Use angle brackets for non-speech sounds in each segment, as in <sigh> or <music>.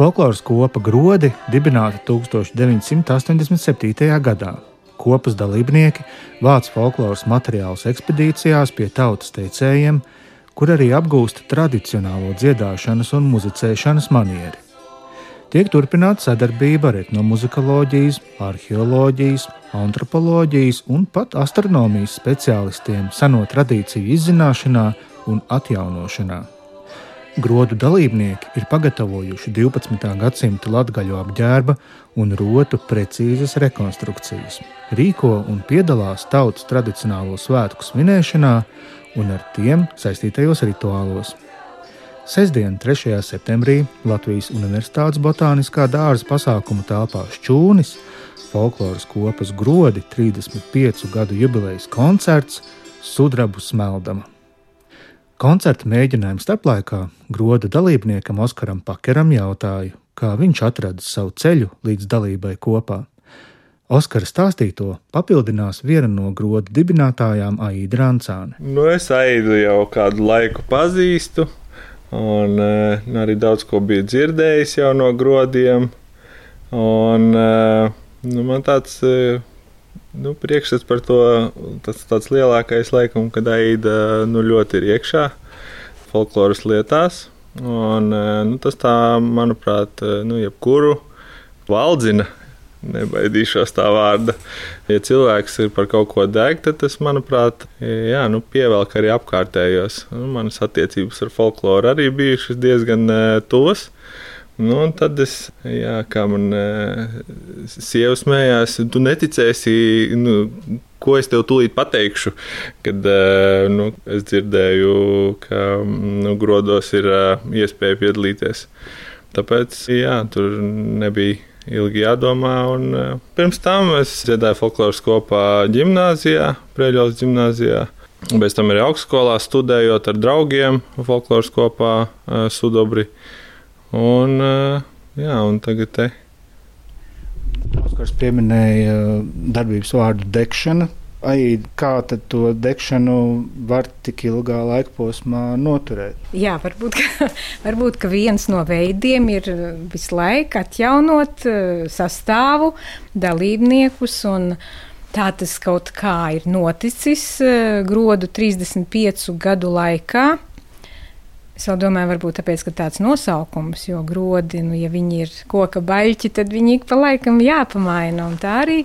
Folkloras kopa Grodi dibināta 1987. gadā. Kopas dalībnieki vāc folkloras materiālus ekspedīcijās pie tautas teicējiem, kur arī apgūst tradicionālo dziedāšanas un muzicēšanas manieri. Tiek turpināta sadarbība ar etnomuzikoloģijas, arheoloģijas, antropoloģijas un pat astronomijas speciālistiem seno tradīciju izzināšanā un atjaunošanā. Grodu dalībnieki ir pagatavojuši 12. gadsimta latgaļu apģērba un rotu precīzas rekonstrukcijas, rīko un piedalās tautas tradicionālo svētku svinēšanā un ar tiem saistītajos rituālos. Sestdien, 3. septembrī Latvijas Universitātes Botāniskā dārza pasākumu telpā Šķūnis, folkloras kopas grodi 35 gadu jubilejas koncerts Sudrabu smeldama. Koncerta mēģinājuma starplaikā groda dalībniekam Oskaram Pakeram jautāju, kā viņš atrada savu ceļu līdz dalībai kopā. Oskara stāstīto papildinās viena no grodu dibinātājām Aida Rančāne. Nu, es Aidu jau kādu laiku pazīstu, un uh, arī daudz ko biju dzirdējis jau no grodiem. Un, uh, nu, man tāds uh, nu, priekšstats par to, tas tāds lielākais laikam, kad Aida nu, ļoti ir iekšā folkloras lietās. Un, nu, tas tā, manuprāt, nu, jebkuru valdzina nebaidīšos tā vārda. Ja cilvēks ir par kaut ko deg, tad tas, manuprāt, jā, nu, pievelk arī apkārtējos. Nu, manas attiecības ar folkloru arī bijušas diezgan uh, tuvas. Nu, un tad es, jā, kā man uh, sieva smējās, tu neticēsi, nu, ko es tev tūlīt pateikšu, kad uh, nu, es dzirdēju, ka nu, grodos ir uh, iespēja piedalīties. Tāpēc, jā, tur nebija ilgi jādomā. Un, uh, pirms tam es dziedāju folkloras kopā gimnājā, Prēļos gimnājā. Bez tam arī augstskolā studējot ar draugiem folkloras kopā uh, Sudobri. Un, uh, jā, un tagad te. Oskars pieminēja darbības vārdu degšana. Ai, kā tad to degšanu var tik ilgā laika posmā noturēt? Jā, varbūt, ka, <laughs> varbūt ka viens no veidiem ir visu laiku atjaunot eh, sastāvu, dalībniekus. Tā tas kaut kā ir noticis eh, grodu 35 gadu laikā. Es vēl domāju, varbūt tāpēc, ka tāds nosaukums, jo grodi, nu, ja viņi ir koka baļķi, tad viņi ik pa laikam jāpamaina. Un tā arī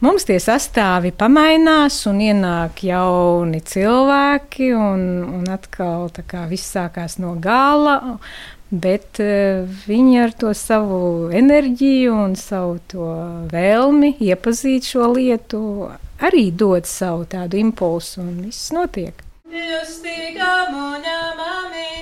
mums tie sastāvi pamainās un ienāk jauni cilvēki, un, un atkal kā, viss sākās no gala. Bet uh, viņi ar to savu enerģiju un savu vēlmi iepazīt šo lietu arī dod savu tādu impulsu, un viss notiek. Justīga muņa mamiņa, justīga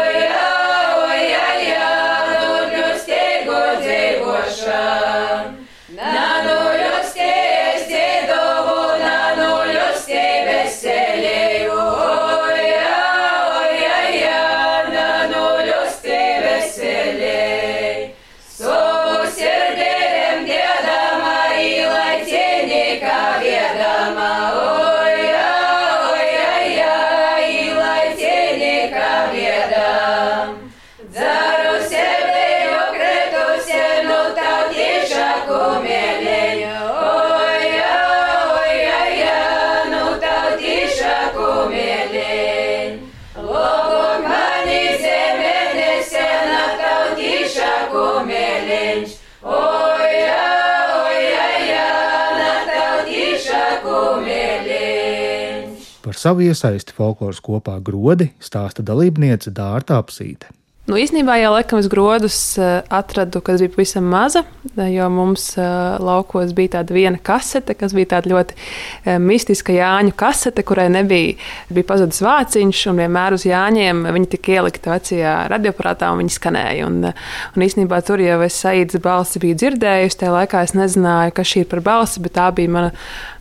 savu iesaisti folkloras kopā grodi stāsta dalībniece Dārta Apsīte. Nu, īsnībā jau laikam es grodus eh, atradu, kad biju pavisam maza, jo mums eh, laukos bija tāda viena kasete, kas bija tāda ļoti eh, mistiska Jāņu kasete, kurai nebija bija pazudis vāciņš, un vienmēr uz Jāņiem viņi tika ielikta vecajā radioaparātā, un viņi skanēja. Un, un īsnībā tur jau es saīdas balsi biju dzirdējusi, tajā laikā es nezināju, kas šī ir par balsi, bet tā bija mana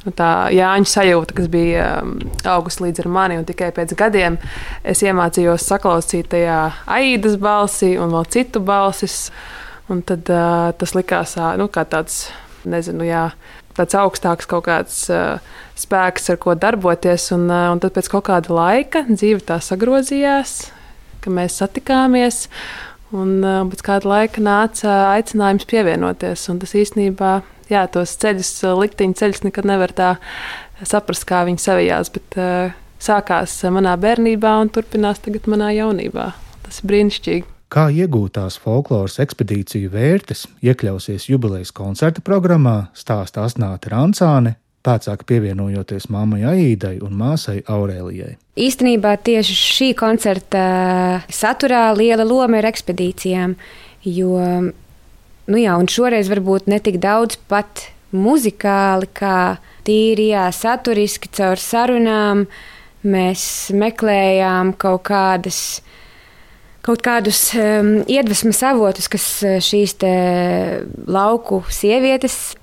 nu, tā Jāņa sajūta, kas bija um, augusts līdz ar mani, un tikai pēc gadiem es iemācījos saklausīt tajā aidas balsī un vēl citu balsis. Un tad uh, tas likās nu, kā tāds, nezinu, jā, tāds augstāks kaut kāds uh, spēks, ar ko darboties. Un, uh, un tad pēc kaut kāda laika dzīve tā sagrozījās, ka mēs satikāmies. Un uh, pēc kāda laika nāca aicinājums pievienoties. Un tas īstenībā, jā, tos ceļus, likteņu ceļus nekad nevar tā saprast, kā viņi savijās. Bet uh, sākās manā bērnībā un turpinās tagad manā jaunībā. Tas ir brīnišķīgi. Kā iegūtās folkloras ekspedīciju vērtes iekļausies jubilejas koncerta programmā, stāsta Asnāta Rancāne, pēcāk pievienojoties mammai Aidai un māsai Aurēlijai. Īstenībā tieši šī koncerta saturā liela loma ir ekspedīcijām, jo nu jā, šoreiz varbūt ne tik daudz pat muzikāli, kā tīri jā, saturiski caur sarunām. Mēs meklējām kaut kādas kaut kādus um, iedvesmas avotus, kas eh, šīs lauku sievietes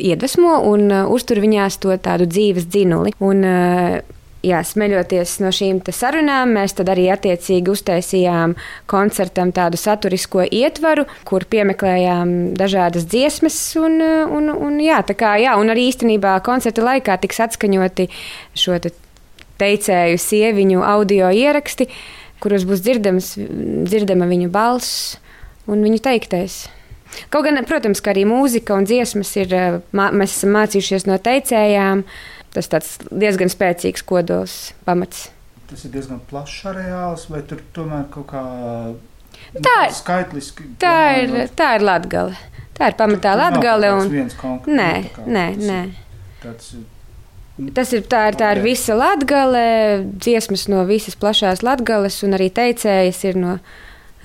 iedvesmo un uh, uztur viņās to tādu dzīves dzinuli. Un, uh, Jā, smeļoties no šīm sarunām, mēs arī attiecīgi uztaisījām koncertam tādu saturisko ietvaru, kur piemeklējām dažādas dziesmas. Un, un, un, jā, kā, jā, un arī īstenībā koncerta laikā tiks atskaņoti šo te teicēju sieviņu audio ieraksti. Uh, kuros būs dzirdams, dzirdama viņu balss un viņu teiktais. Kaut gan, protams, ka arī mūzika un dziesmas ir, mēs esam mācījušies no teicējām. Tas tāds diezgan spēcīgs kodols pamats. Tas ir diezgan plašs areāls, vai tur tomēr kaut kā tā ir skaitliski? Tā ir, tā ir Latgale. Tā ir pamatā Latgale. Un... Nē, nē, nē. Tāds Tas ir tā, ir, tā ir visa latgale, dziesmas no visas plašās latgales, un arī teicējas ir no,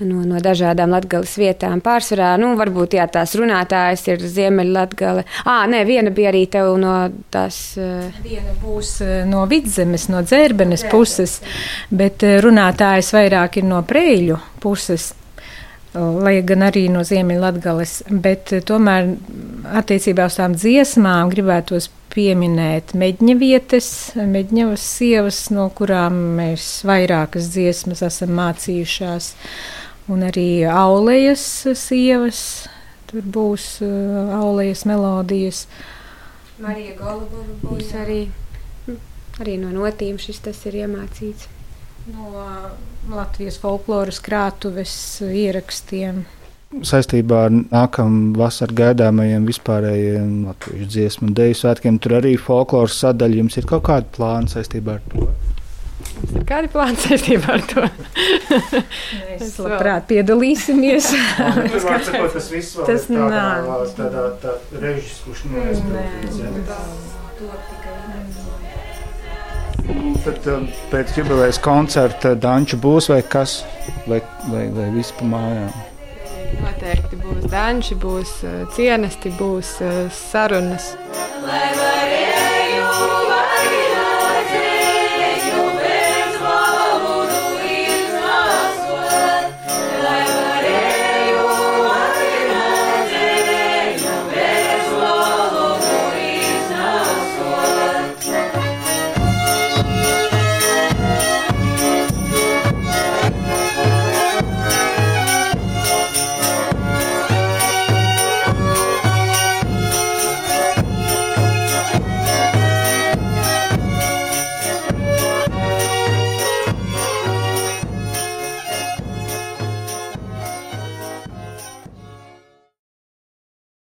no, no dažādām latgales vietām. Pārsvarā, nu, varbūt jā, tās runātājas ir Ziemeļlatgale. Ā, nē, viena bija arī tev no tās. Viena būs no vidzemes, no dzērbenes puses, bet runātājas vairāk ir no preļu puses lai gan arī no Ziemeļvidgales, bet tomēr attiecībā uz tām dziesmām gribētos pieminēt meģņa vietas, meģņavas sievas, no kurām mēs vairākas dziesmas esam mācījušās, un arī aulejas sievas, tur būs uh, aulejas melodijas. Marija Golubova būs arī, arī no notīm šis tas ir iemācīts. No Latvijas folkloras krātuves ierakstiem saistībā ar nākamā vasarā gaidāmajiem vispārējiem latviešu dziesmu un dēļu svētkiem. Tur arī folkloras sadaļa. Jums ir kaut kāda plāna saistībā ar to? Kādi plāni saistībā ar to? Mēs labprāt piedalīsimies. <laughs> tas, sakot, tas viss vēl tas ir tādā, tādā, tādā režis, kurš neaizpildīts. Tad um, pēc jubilejas koncerta Danča būs vai kas? Vai, vai, vai viss pa mājām? Noteikti būs danči, būs uh, cienesti, būs uh, sarunas. Lai